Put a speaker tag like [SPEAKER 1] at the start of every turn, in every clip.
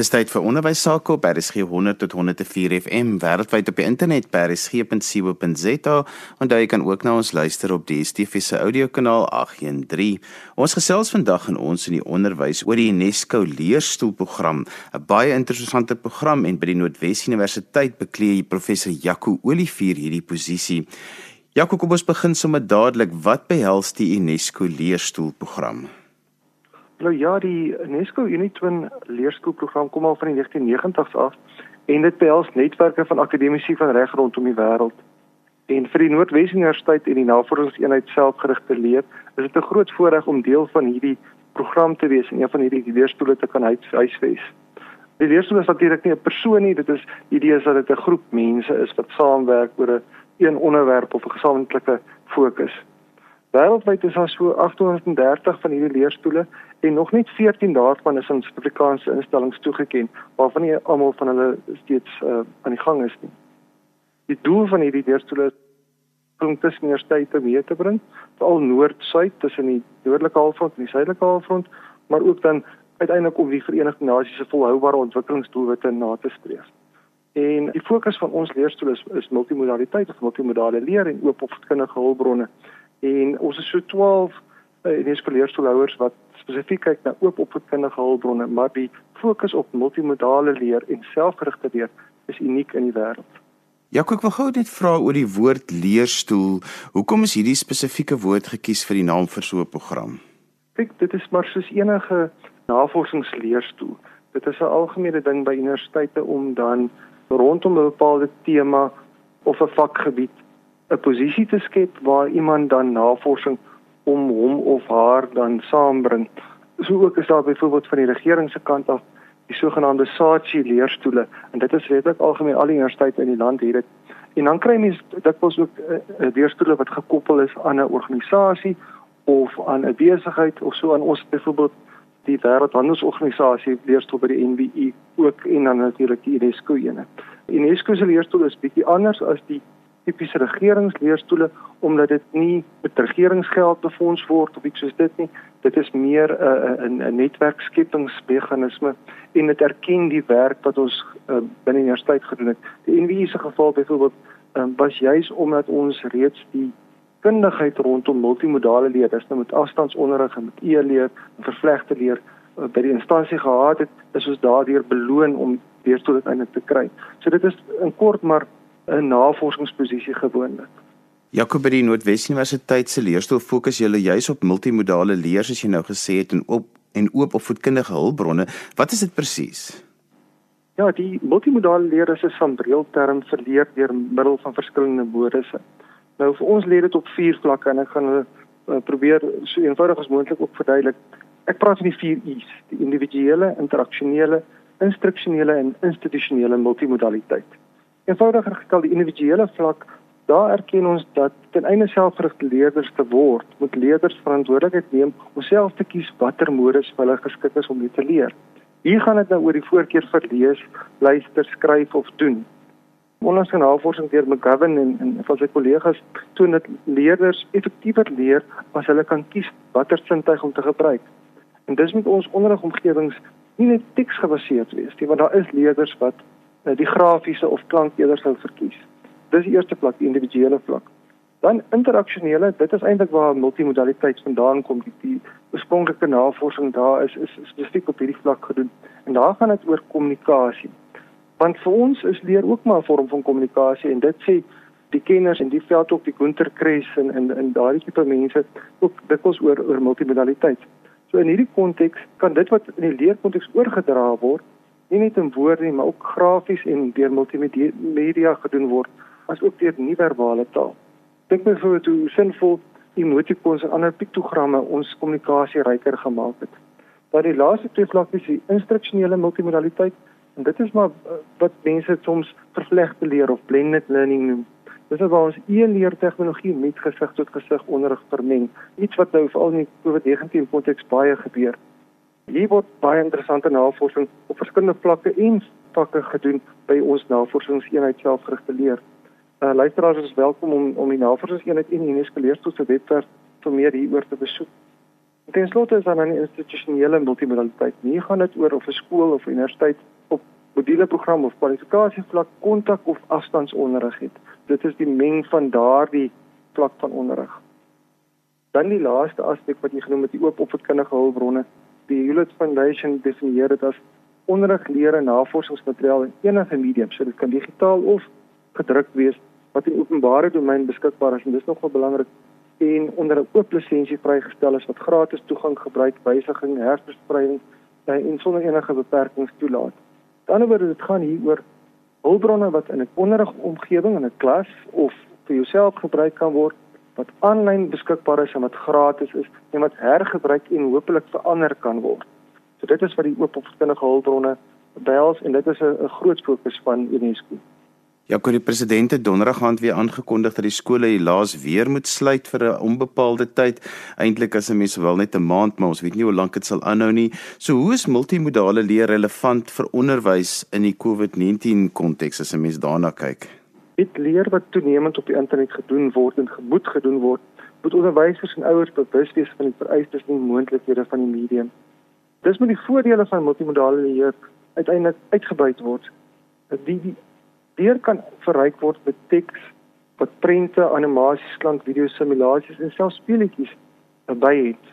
[SPEAKER 1] Dis tyd vir onderwys sake op RSG 100 tot 104 FM wêreldwyd op die internet by rsg.co.za en jy kan ook na ons luister op die DSTV se audiokanaal 813. Ons gesels vandag in ons in die onderwys oor die UNESCO leerstoelprogram, 'n baie interessante program en by die Noordwes Universiteit bekleë professor Jaco Olivier hierdie posisie. Jaco, kom ons begin sommer dadelik. Wat behels die UNESCO leerstoelprogram?
[SPEAKER 2] Nou ja, die UNESCO Unitwin leerskoolprogram kom al van die 1990s af en dit behels netwerke van akademici van reg rondom die wêreld. En vir die Noordwes Universiteit en die Navorsingseenheid selfgerigte leer, is dit 'n groot voorreg om deel van hierdie program te wees en een van hierdie leerskole te kan huisves. Die leerskool is natuurlik nie 'n persoon nie, dit is die idee is dat dit 'n groep mense is wat saamwerk oor 'n een onderwerp of 'n gesamentlike fokus. Wêreldwyd is daar so 830 van hierdie leerstoele en nog net 14 daarvan is aan Suid-Afrikaanse instellings toegeken waarvan nie almal van hulle steeds uh, aan die gang is nie. Die doel van hierdie leerstoele is om tussen universiteite mee te bring, veral noord-suid tussen die noordelike halfrond en die suidelike halfrond, maar ook dan uiteindelik om die Verenigde Nasies se volhoubare ontwikkelingsdoelwitte na te streef. En die fokus van ons leerstoel is, is multimodaliteit of multimodale leer en oop opvoedkundige hulpbronne en ons is so 12 uh, UNESCO leerstoelhouers wat spesifiek kyk na oop opvoedkundige hulpbronne, maar die fokus op multimodale leer en selfgerigte leer is uniek in die wêreld.
[SPEAKER 1] Ja, ek wil gou net vra oor die woord leerstoel. Hoekom is hierdie spesifieke woord gekies vir die naam vir so 'n program?
[SPEAKER 2] Kyk, dit is maar soos enige navorsingsleerstoel. Dit is 'n algemene ding by universiteite om dan rondom 'n bepaalde tema of 'n vakgebied 'n posisie te skep waar iemand dan navorsing om hom of haar dan saambring. So ook is daar byvoorbeeld van die regering se kant af die sogenaamde SACHI leerstoele en dit is redelik algemeen al die universiteite in die land het dit. En dan kry mens dikwels ook 'n uh, uh, leerstoele wat gekoppel is aan 'n organisasie of aan 'n besigheid of so aan ons byvoorbeeld die wêreldhandelsorganisasie leerstoel by die NBI ook en dan natuurlik die UNESCO ene. UNESCO se leerstoel is bietjie anders as die tipiese regeringsleerstoele omdat dit nie met regeringsgeld befonds word of iets soos dit nie. Dit is meer 'n uh, 'n 'n netwerkskepingsmeganisme en dit erken die werk wat ons uh, binne die universiteit gedoen het. Die NWI se geval byvoorbeeld um, was juis omdat ons reeds die kundigheid rondom multimodale leer, dis nou met afstandsonderrig en met e-leer en vervlegte leer uh, by die instansie gehad het, is ons daardeur beloon om leerstoel uiteindelik te kry. So dit is in kort maar 'n navorsingsposisie gewoonlik.
[SPEAKER 1] Jakob by die Noordwes Universiteit se leerstoel fokus julle juis op multimodale leer soos jy nou gesê het en op en oop opvoedkundige hulpbronne. Wat is dit presies?
[SPEAKER 2] Ja, die multimodale leer is 'n sambreelterm vir leer deur middel van verskillende modusse. Nou vir ons lê dit op vier vlakke en ek gaan hulle uh, probeer so eenvoudig as moontlik op verduidelik. Ek praat van die vier I's: die individuele, interaksionele, instruksionele en institusionele multimodaliteit. Eenvoudiger gestel die individuele vlak, daar erken ons dat ten einde selfgerigte leerders te word, moet leerders verantwoordelikheid neem om self te kies watter modus hulle geskik is om te leer. Hier gaan dit nou oor die voorkeur vir lees, luister, skryf of doen. Onlangs 'n navorsing deur McGovern en en van sy kollegas toon dat leerders effektiewer leer as hulle kan kies watter sintuig om te gebruik. En dis met ons onderrigomgewings nie net teksgebaseerd wees nie, want daar is leerders wat die grafiese of klank eerder sou verkies. Dis die eerste vlak, die individuele vlak. Dan interaksionele, dit is eintlik waar multimodaliteit vandaan kom. Die, die oorspronklike navorsing daar is is spesifiek op hierdie vlak gedoen. En daar gaan dit oor kommunikasie. Want vir ons is leer ook maar 'n vorm van kommunikasie en dit sê die kenners en die veld op die Gunter Kress en en en daardie tipe mense ook dikwels oor oor multimodaliteit. So in hierdie konteks kan dit wat in die leerkonteks oorgedra word nie net in woorde nie, maar ook grafies en deur multimedia gedoen word, asook deur nie-verbale taal. Dink byvoorbeeld hoe sinvol emotikons en ander piktogramme ons kommunikasie ryker gemaak het. Dat die laaste twee vlakke is die instruksionele multimodaliteit en dit is maar eh, wat mense soms vervlegte leer of blended learning noem. Dis waar ons e-leer tegnologie met gesig tot gesig onderrig vermeng, iets wat nou veral in die COVID-19 konteks baie gebeur. Hier word baie interessante navorsing op verskillende vlakke en vakke gedoen by ons navorsingseenheid selfgerigte leer. Uh luisteraars is welkom om om die navorsingseenheid in UNESCO leerstoel se webwerf vir meer hieroor te besoek. Ten slotte is dan 'n institusionele multimodaliteit. Nie gaan dit oor of 'n skool of universiteit op modulprogram of kwalifikasievlak kontak of afstandsonderrig het. Dit is die meng van daardie vlak van onderrig. Dan die laaste aspek wat jy genoem het, die oop opvoedkundige hulpbronne. Die Hewlett Foundation definieer dit as onderrig, leer en navorsingsmateriaal in enige medium, so dit kan digitaal of gedruk wees wat in openbare domein beskikbaar is en dis nogal belangrik en onder 'n oop lisensie vrygestel is wat gratis toegang gebruik, wysiging, herverspreiding en sonder enige beperkings toelaat. Aan die ander word dit gaan hier oor hulpbronne wat in 'n onderrigomgewing in 'n klas of vir jouself gebruik kan word wat aanlyn beskikbaar is en wat gratis is en wat hergebruik en hopelik verander kan word. So dit is wat die oop opvoedkundige hulpbronne behels en dit is 'n groot fokus van UNESCO.
[SPEAKER 1] Ja, kon die president donderdag aand weer aangekondig dat die skole helaas weer moet sluit vir 'n onbepaalde tyd. Eintlik as 'n mens wel net 'n maand, maar ons weet nie hoe lank dit sal aanhou nie. So hoe is multimodale leer relevant vir onderwys in die COVID-19 konteks as 'n mens daarna kyk?
[SPEAKER 2] Dit leer wat toenemend op die internet gedoen word en gemoed gedoen word, moet onderwysers en ouers bewus wees van die vereistes en moontlikhede van die medium. Dis met die voordele van multimodale leer uiteindelik uitgebuit word. Die, die Leer kan verryk word met teks, wat prente, animasies, klank, video simulasies en selfs speletjies by het.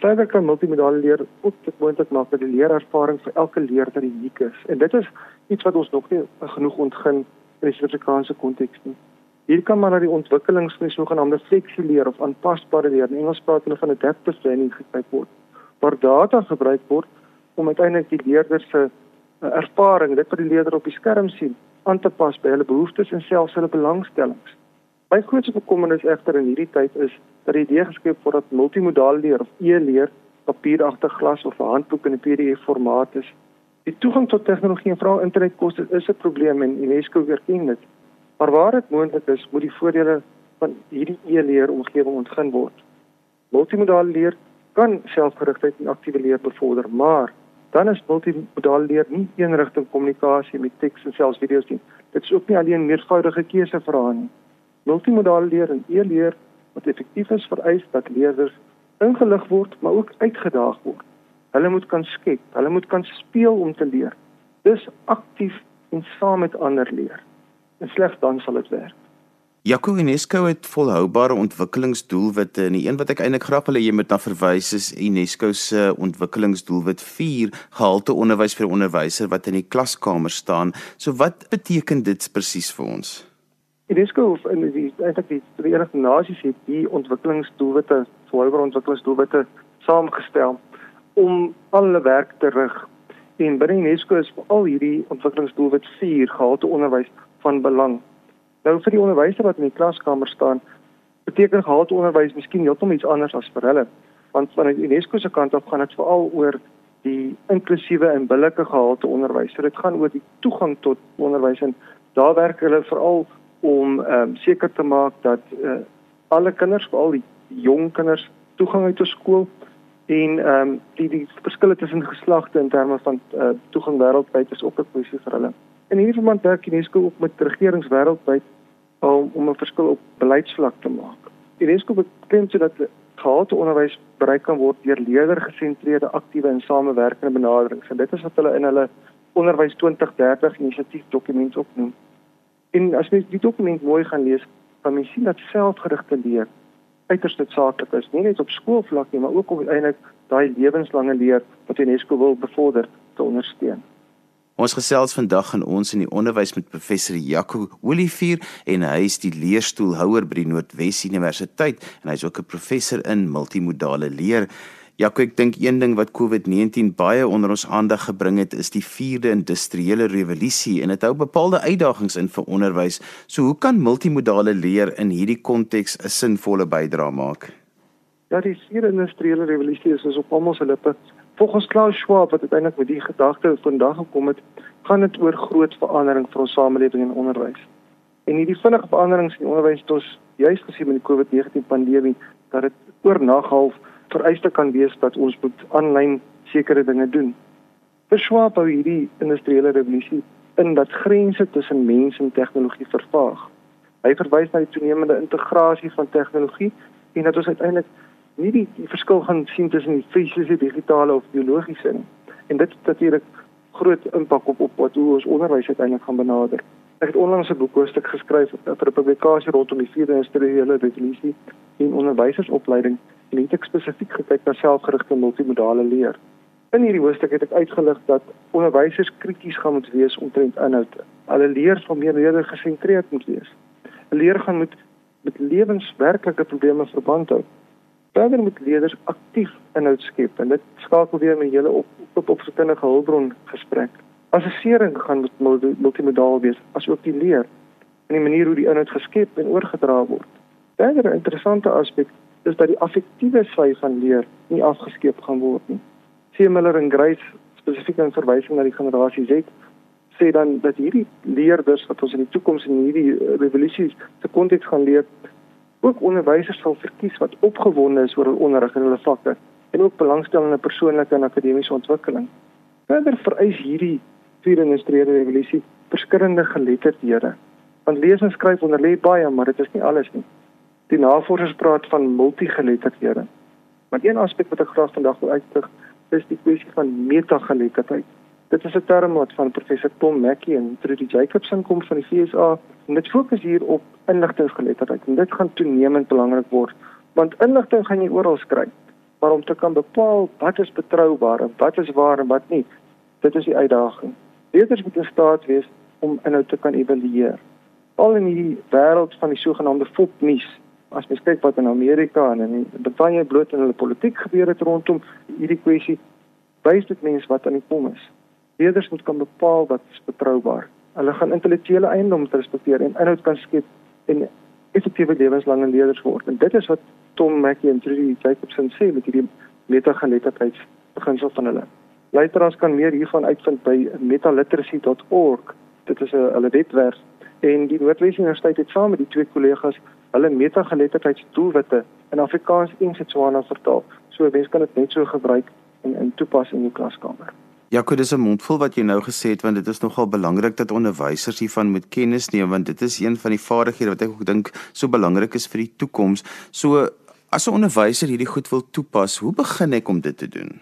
[SPEAKER 2] Verder kan multimodale leer ook dit moontlik maak dat die leerervaring vir elke leerder uniek is. En dit is iets wat ons nog nie genoeg ontgin in die Suid-Afrikaanse konteks nie. Hier kan maar na die ontwikkelings van die sogenaamde fleksieleer of aanpasbare leer, in Engels praat hulle van adaptive learning gekyk word, waar data gebruik word om uiteindelik die leerder se uh, ervaring, dit wat die leerder op die skerm sien, aan te pas by hulle behoeftes en selfs hulle belangstellings. My grootste bekommernis egter in hierdie tyd is dat die idee geskep word dat multimodale leer of e-leer papier agter glas of 'n handboek in 'n PDF formaat is. Die toegang tot tegnologie en veral internetkoste is 'n probleem en UNESCO erken dit. Maar waar dit moontlik is, moet die voordele van hierdie e-leer omgewing ontgin word. Multimodale leer kan selfgerigtheid en aktiewe leer bevorder, maar dan is multimodale leer nie eenrigting kommunikasie met teks en selfs video's nie. Dit is ook nie alleen meervoudige keusevrae nie. Multimodale leer en e-leer wat effektief is vereis dat leerders ingelig word, maar ook uitgedaag word. Hulle moet kan skep, hulle moet kan speel om te leer. Dis aktief en saam met ander leer. En slegs dan sal dit werk.
[SPEAKER 1] Jaco UNESCO het volhoubare ontwikkelingsdoelwitte en die een wat ek eintlik graag wil hê jy moet na verwys is UNESCO se ontwikkelingsdoelwit 4 gehalte onderwys vir onderwysers wat in die klaskamer staan. So wat beteken dit presies vir ons?
[SPEAKER 2] UNESCO en die eintlik die Verenigde Nasies het die ontwikkelingsdoelwitte, volhoubare ontwikkelingsdoelwitte saamgestel om alle werk te rig. En binne UNESCO is al hierdie ontwikkelingsdoelwit 4 gehalte onderwys van belang. Nou vir die onderwyser wat in die klaskamer staan, beteken gehalte onderwys miskien heeltemal iets anders as vir hulle. Want van UNESCO se kant af gaan dit veral oor die inklusiewe en billike gehalte onderwys. So dit gaan oor die toegang tot onderwys en daar werk hulle veral om ehm um, seker te maak dat uh, alle kinders, veral die jong kinders, toegang het tot skool en ehm um, die die verskille tussen geslagte in terme van uh, toegang wêreldwyd is ook 'n kwessie vir hulle. In hierdie verband werk UNESCO ook met regerings wêreldwyd om om 'n verskil op beleidsvlak te maak. UNESCO beklemtoon sodat gehalte onderwys bereik kan word deur leerder-gesentreerde aktiewe en samewerkende benaderings. En dit is wat hulle in hulle onderwys 2030 inisiatief dokument opnoem. En as jy die dokument mooi gaan lees, dan sien dat selfgerigte leer uiters noodsaaklik is, nie net op skoolvlak nie, maar ook op uiteindelik daai lewenslange leer wat UNESCO wil bevorder te ondersteun.
[SPEAKER 1] Ons gesels vandag in ons in die onderwys met professor Jaco Olivier en hy is die leerstoelhouer by die Noordwes Universiteit en hy's ook 'n professor in multimodale leer. Jaco, ek dink een ding wat COVID-19 baie onder ons aandag gebring het, is die 4de industriële revolusie en dit hou bepaalde uitdagings in vir onderwys. So hoe kan multimodale leer in hierdie konteks 'n sinvolle bydrae maak?
[SPEAKER 2] Ja, die 4de industriële revolusie is op almal se lippe volgens Klaus Schwab wat uiteindelik met die gedagte vandag gekom het, gaan dit oor groot verandering vir ons samelewing en onderwys. En hierdie vinnige veranderings in onderwys het ons juis gesien met die COVID-19 pandemie dat dit oornag half vereiste kan wees dat ons moet aanlyn sekere dinge doen. Schwab hou hierdie industriële revolusie in dat grense tussen mens en tegnologie vervaag. Hy verwys na die toenemende integrasie van tegnologie en dat ons uiteindelik nie die, die verskil gaan sien tussen die fisiese, digitale of biologiese nie. En dit het natuurlik groot impak op op wat hoe ons onderwys uiteindelik gaan benader. Ek het onlangs 'n boekhoofstuk geskryf vir 'n publikasie rondom die vierde industriële revolusie in onderwysersopleiding en het ek spesifiek gekyk na selfgerigte multimodale leer. In hierdie hoofstuk het ek uitgelig dat onderwysers krities gaan moet wees omtrent inhoud. Hulle leer van meer leerder gesentreerd moet wees. 'n Leer gaan moet met lewenswerklike probleme verband hou. Verder moet leerders aktief inhoud skep en dit skakel weer met julle op op opvoedkundige hulpbron gesprek. Assessering gaan met multimodaal wees, asook die leer en die manier hoe die inhoud geskep en oorgedra word. Verder 'n interessante aspek is dat die affektiewe sy van leer nie afgeskeep gaan word nie. C. Miller en Grace spesifiek in verwysing na die generasie Z sê dan dat hierdie leerders wat ons in die toekoms in hierdie revolusies se konteks gaan leer, ook onderwysers sal verkies wat opgewonde is oor hul onderrig en hulle vakke en ook belangstel in 'n persoonlike en akademiese ontwikkeling. Verder vereis hierdie vierde industriële revolusie verskillende geletterdhede. Want lees en skryf onder lê baie, maar dit is nie alles nie. Die navorsers praat van multigeletterdhede. Maar een aspek wat ek graag vandag wil uitlig, is die kwessie van metageletterdheid. Dit is 'n term wat van professor Tom Mackey en Trudy Jacobson kom van die FSA en dit fokus hier op inligtinggeletterdheid en dit gaan toenemend belangrik word. Want inligting gaan jy oral kry maar om te kan bepaal wat is betroubaar en wat is waar en wat nie dit is die uitdaging. Leerders moet in staat wees om inhoud te kan evalueer. Al in die wêreld van die sogenaamde fopnuus as mens kyk wat in Amerika en in Brittanje bloot in hulle politiek gebeur het rondom hierdie kwessie wys dit mense wat aan die kom is leerders moet kan bepaal wat is betroubaar. Hulle gaan intellektuele eiendom respekteer en inhoud kan skep en effektiewe lewenslange leerders word. En dit is wat Tom Mackey en Trudy Jacobson sê met hierdie metageletterdheids beginsel van hulle. Luisteraars kan meer hiervan uitvind by metaliteracy.org. Dit is 'n hulle webwerf en die Noordwes Universiteit het saam met die twee kollegas hulle metageletterdheidsdoelwitte in Afrikaans en Setswana vertaal. So mense kan dit net so gebruik en in toepas in die klaskamer.
[SPEAKER 1] Jaco, dis 'n mondvol wat jy nou gesê het want dit is nogal belangrik dat onderwysers hiervan moet kennis neem want dit is een van die vaardighede wat ek ook dink so belangrik is vir die toekoms. So as 'n onderwyser hierdie goed wil toepas, hoe begin ek om dit te doen?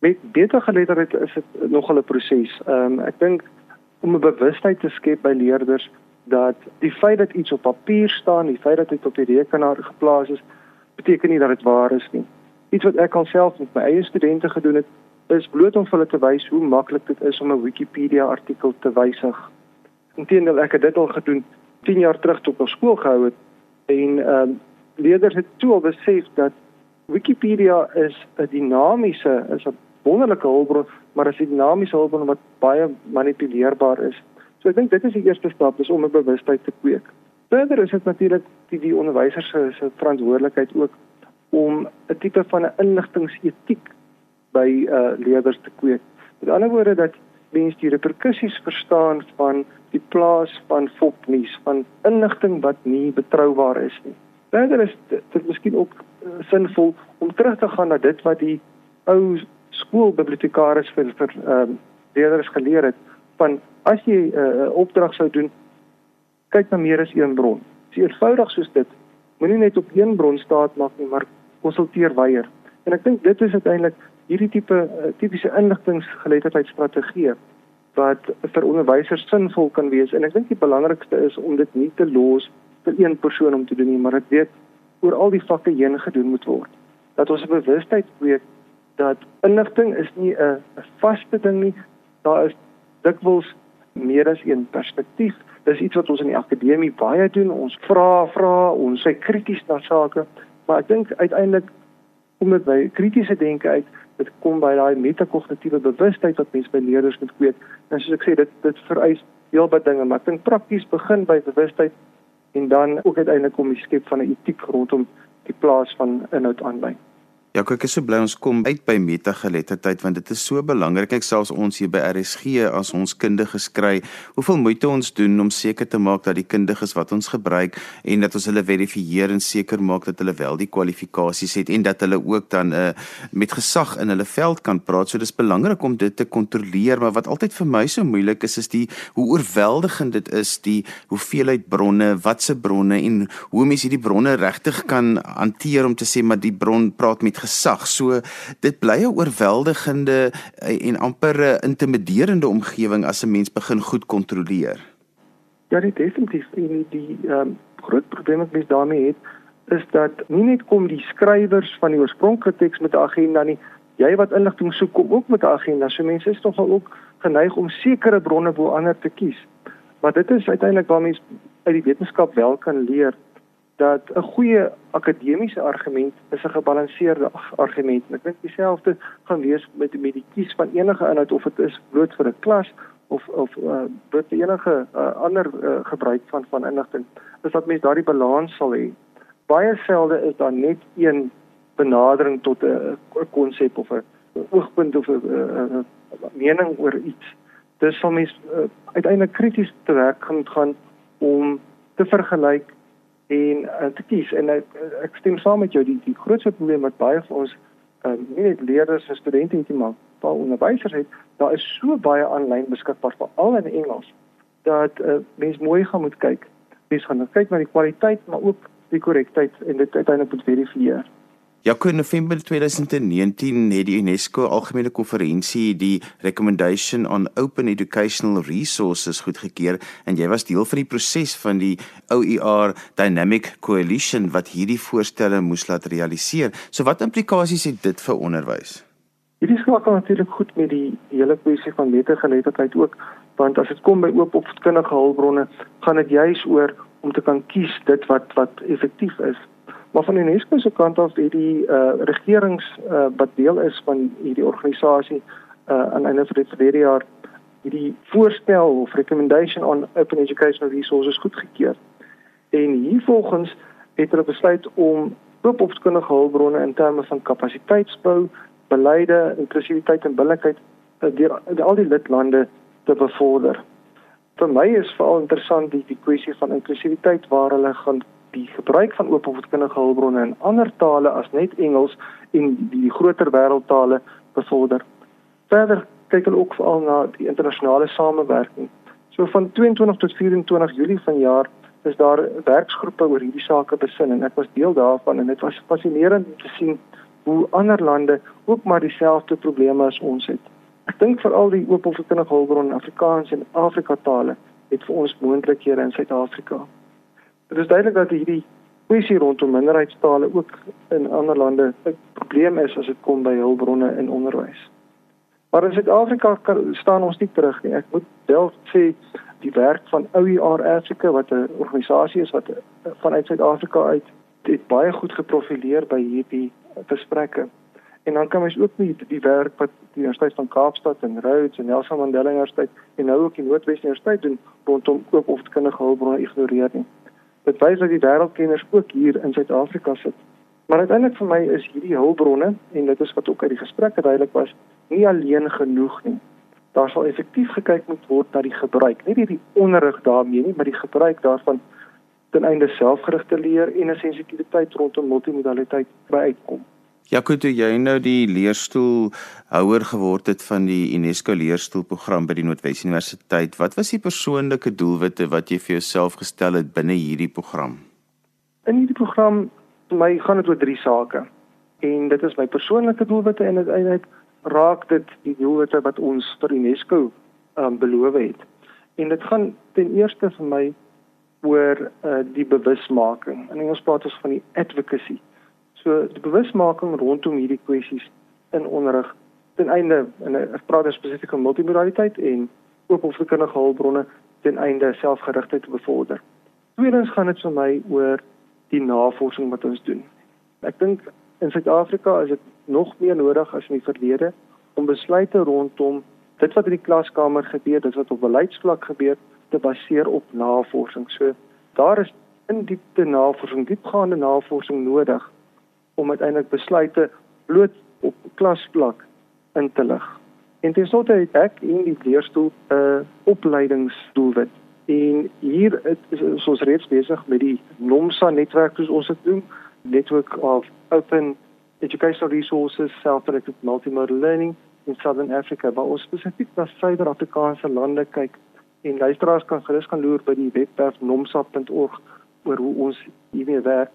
[SPEAKER 2] Met beter geletterdheid is dit nogal 'n proses. Ehm um, ek dink om 'n bewustheid te skep by leerders dat die feit dat iets op papier staan, die feit dat dit op die rekenaar geplaas is, beteken nie dat dit waar is nie. Iets wat ek alself met my eie studente gedoen het, is bloot om hulle te wys hoe maklik dit is om 'n Wikipedia artikel te wysig. Inteendeel ek het dit al gedoen 10 jaar terug toe ek op skool gehou het en ehm um, leerders het toe al besef dat Wikipedia is 'n dinamiese, is 'n wonderlike hulpbron, maar is 'n dinamiese hulpbron wat baie manipuleerbaar is. So ek dink dit is die eerste stap is om 'n bewustheid te kweek. Verder is dit natuurlik die die onderwysers se verantwoordelikheid ook om 'n tipe van 'n inligtingsetiek by uh leerders te kweek. Met ander woorde dat mense die reperkusies verstaan van die plaas van fopnuus, van inligting wat nie betroubaar is nie. Verder is dit, dit miskien ook uh, sinvol om terug te gaan na dit wat die ou skoolbibliotekaris vir vir ehm uh, leerders geleer het van as jy 'n uh, opdrag sou doen, kyk na meer as een bron. Dis eenvoudig soos dit. Moenie net op een bron staat maak nie, maar konsulteer wyeer. En ek dink dit is uiteindelik hierdie tipe uh, tipiese inligtinggeletterdheidsstrategie wat vir onderwysers sinvol kan wees en ek dink die belangrikste is om dit nie te los vir een persoon om te doen nie maar dit weet oor al die vakke heen gedoen moet word dat ons 'n bewustheid kweek dat inligting is nie 'n vaste ding nie daar is dikwels meer as een perspektief dis iets wat ons in die akademie baie doen ons vra vra ons sê krities na sake maar ek dink uiteindelik kom dit by kritiese denke uit dit kom by daai metakognitiewe bewustheid wat mense by leerders moet kweek. En soos ek sê, dit dit vereis heel baie dinge, maar ek dink prakties begin by bewustheid en dan ook uiteindelik om die skep van 'n etiek rondom die plaas van inhoud aanlyn.
[SPEAKER 1] Ja, kyk, ek is so bly ons kom uit by metageletterdheid want dit is so belangrik. Ek selfs ons hier by RSG as ons kundiges kry, hoeveel moeite ons doen om seker te maak dat die kundiges wat ons gebruik en dat ons hulle verifieer en seker maak dat hulle wel die kwalifikasies het en dat hulle ook dan uh, met gesag in hulle veld kan praat. So dis belangrik om dit te kontroleer, maar wat altyd vir my so moeilik is is die hoe oorweldigend dit is die hoeveelheid bronne, watse bronne en hoe mense hierdie bronne regtig kan hanteer om te sê maar die bron praat met gesag. So dit bly 'n oorweldigende eh, en amper 'n intimiderende omgewing as 'n mens begin goed kontroleer.
[SPEAKER 2] Ja, dit definitief en die ehm um, groot probleem wat mens daarmee het is dat nie net kom die skrywers van die oorspronklike teks met 'n agenda nie, jy wat inligting soek kom ook met 'n agenda. So mense is nogal ook geneig om sekere bronne bo ander te kies. Maar dit is uiteindelik waar mense uit die wetenskap wel kan leer dat 'n goeie akademiese argument is 'n gebalanseerde argument. Ek dink dieselfde gaan wees met met die kies van enige inhoud of dit is bloot vir 'n klas of of uh, bloot enige uh, ander uh, gebruik van van inligting. Is dat mens daardie balans sal hê. Baie selde is daar net een benadering tot 'n konsep of 'n oogpunt of 'n mening oor iets. Dis sal mens uh, uiteindelik krities te werk gaan gaan om te vergelyk en uh, te kies. En ek, ek stem saam met jou die die grootste probleem wat baie van ons uh, nie net leerders en studente het maar baie onderwysers het daar is so baie aanlyn beskikbaar veral in Engels dat uh, mens mooi gaan moet kyk. Mens gaan kyk na die kwaliteit maar ook die korrektheid en dit uiteindelik moet verifieer
[SPEAKER 1] Ja, in November 2019 het die UNESCO Algemene Konferensie die Recommendation on Open Educational Resources goedgekeur en jy was deel van die proses van die OER Dynamic Coalition wat hierdie voorstelle moes laat realiseer. So wat implikasies het dit vir onderwys?
[SPEAKER 2] Hierdie skakel natuurlik goed met die hele kwessie van metageletterdheid ook, want as dit kom by oop opvoedkundige hulpbronne, gaan dit juis oor om te kan kies dit wat wat effektief is Maar van UNESCO se kant af het die uh regerings uh wat deel is van hierdie organisasie uh aan einde van dit verlede jaar hierdie voorstel of recommendation on open educational resources goedgekeur. En hiervolgens het hulle besluit om oop opvoedkundige hulpbronne in terme van kapasiteitsbou, beleide, inklusiwiteit en billikheid uh, deur al die lidlande te bevorder. Vir my is veral interessant die, die kwessie van inklusiwiteit waar hulle gaan die gebruik van opvoedkundige hulpbronne in ander tale as net Engels en die groter wêreldtale bevorder. Verder kyk hulle ook veral na die internasionale samewerking. So van 22 tot 24 Julie vanjaar is daar werksgroepe oor hierdie sake besin en ek was deel daarvan en dit was fascinerend om te sien hoe ander lande ook maar dieselfde probleme as ons het. Ek dink veral die opvoedkundige hulpbronne in Afrikaans en Afrika tale het vir ons moontlikhede in Suid-Afrika. Dit is duidelik dat hierdie kwessie rondom minderheidstale ook in ander lande 'n probleem is as dit kom by hulpbronne in onderwys. Maar in Suid-Afrika staan ons nie terug nie. Ek moet wel sê die werk van OER Africa wat 'n organisasie is wat vanuit Suid-Afrika uit dit baie goed geprofileer by hierdie gesprekke. En dan kan mens ook nie die werk wat die Universiteit van Kaapstad en Rhodes en Nelson Mandela Universiteit en nou ook die Noordwes Universiteit doen rondom oop of kundige hulpbronne ignoreer nie. Dit wys dat die wêreldkenners ook hier in Suid-Afrika sit. Maar uiteindelik vir my is hierdie hulpbronne en dit is wat ook uit die gesprekke duidelik was, nie alleen genoeg nie. Daar sal effektief gekyk moet word na die gebruik, nie net die onderrig daarmee nie, maar die gebruik daarvan ten einde selfgerigte leer en 'n sensitiwiteit rondom multimodaliteit by uitkom.
[SPEAKER 1] Jaco, toe jy nou die leerstoel houer geword het van die UNESCO leerstoelprogram by die Noordwes Universiteit, wat was die persoonlike doelwitte wat jy vir jouself gestel het binne hierdie program?
[SPEAKER 2] In hierdie program my gaan dit oor drie sake. En dit is my persoonlike doelwitte en uiteindelik raak dit die doelwitte wat ons vir UNESCO um, beloof het. En dit gaan ten eerste vir my oor uh, die bewusmaking. In Engels praat ons van die advocacy So die bewusmaking rondom hierdie kwessies in onderrig ten einde en ek praat spesifiek van multimodaliteit en oop of verkundige hulpbronne ten einde selfgerigtheid te bevorder. Tweedens gaan dit vir my oor die navorsing wat ons doen. Ek dink in Suid-Afrika is dit nog meer nodig as in die verlede om besluite rondom dit wat in die klaskamer gebeur, dit wat op beleidsvlak gebeur, te baseer op navorsing. So daar is in diepte navorsing, diepgaande navorsing nodig om uiteindelik besluite bloot op klasvlak in te lig. En tenslotte het ek in die leerstoel 'n uh, opleidingsdoelwit. En hier is ons reeds besig met die NOMSA netwerk soos ons dit noem, Network of Open Educational Resources Self-Directed Multimodal Learning in Southern Africa. Maar ons spesifiek na Suid-Afrikaanse lande kyk en luisteraars kan gerus gaan loer by die webwerf nomsa.org oor hoe ons hiermee werk.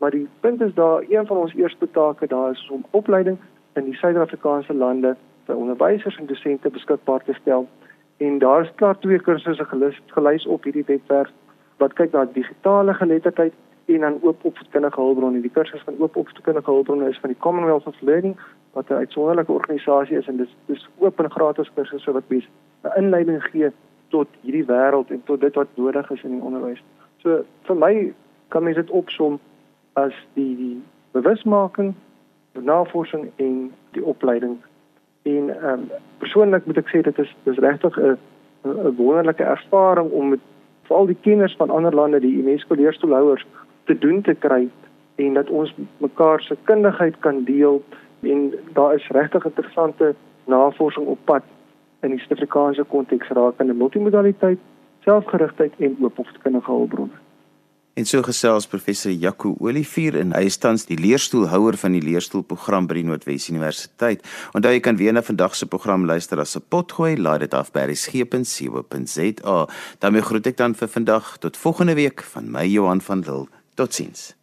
[SPEAKER 2] Maar die punt is daar een van ons eerste take daar is om opleiding in die Suid-Afrikaanse lande vir onderwysers en dosente beskikbaar te stel. En daar is klaar twee kursusse gelys, gelys op hierdie webwerf wat kyk na digitale geletterdheid en dan oop opvoedkundige hulpbronne. Die kursus van oop opvoedkundige hulpbronne is van die Commonwealth of Learning wat 'n uitsonderlike organisasie is en dis dis oop en gratis kursusse wat mens 'n inleiding gee tot hierdie wêreld en tot dit wat nodig is in die onderwys. So vir my kan mens dit opsom as die, die bewusmaking, die navorsing en die opleiding. En ehm um, persoonlik moet ek sê dit is dis regtig 'n 'n wonderlike ervaring om met veral die kenners van ander lande, die UNESCO leerstoelhouers te doen te kry en dat ons mekaar se kundigheid kan deel en daar is regtig interessante navorsing op pad in die Suid-Afrikaanse konteks rakende multimodaliteit, selfgerigtheid en oop opvoedkundige hulpbronne.
[SPEAKER 1] En so gesels professor Jaco Olivier en hy is tans die leerstoelhouer van die leerstoelprogram by die Noordwes Universiteit. Onthou jy kan weer na vandag se program luister as 'n potgooi, laai dit af by resgep.co.za. daarmee groet ek dan vir vandag tot volgende week van my Johan van Lille. Totsiens.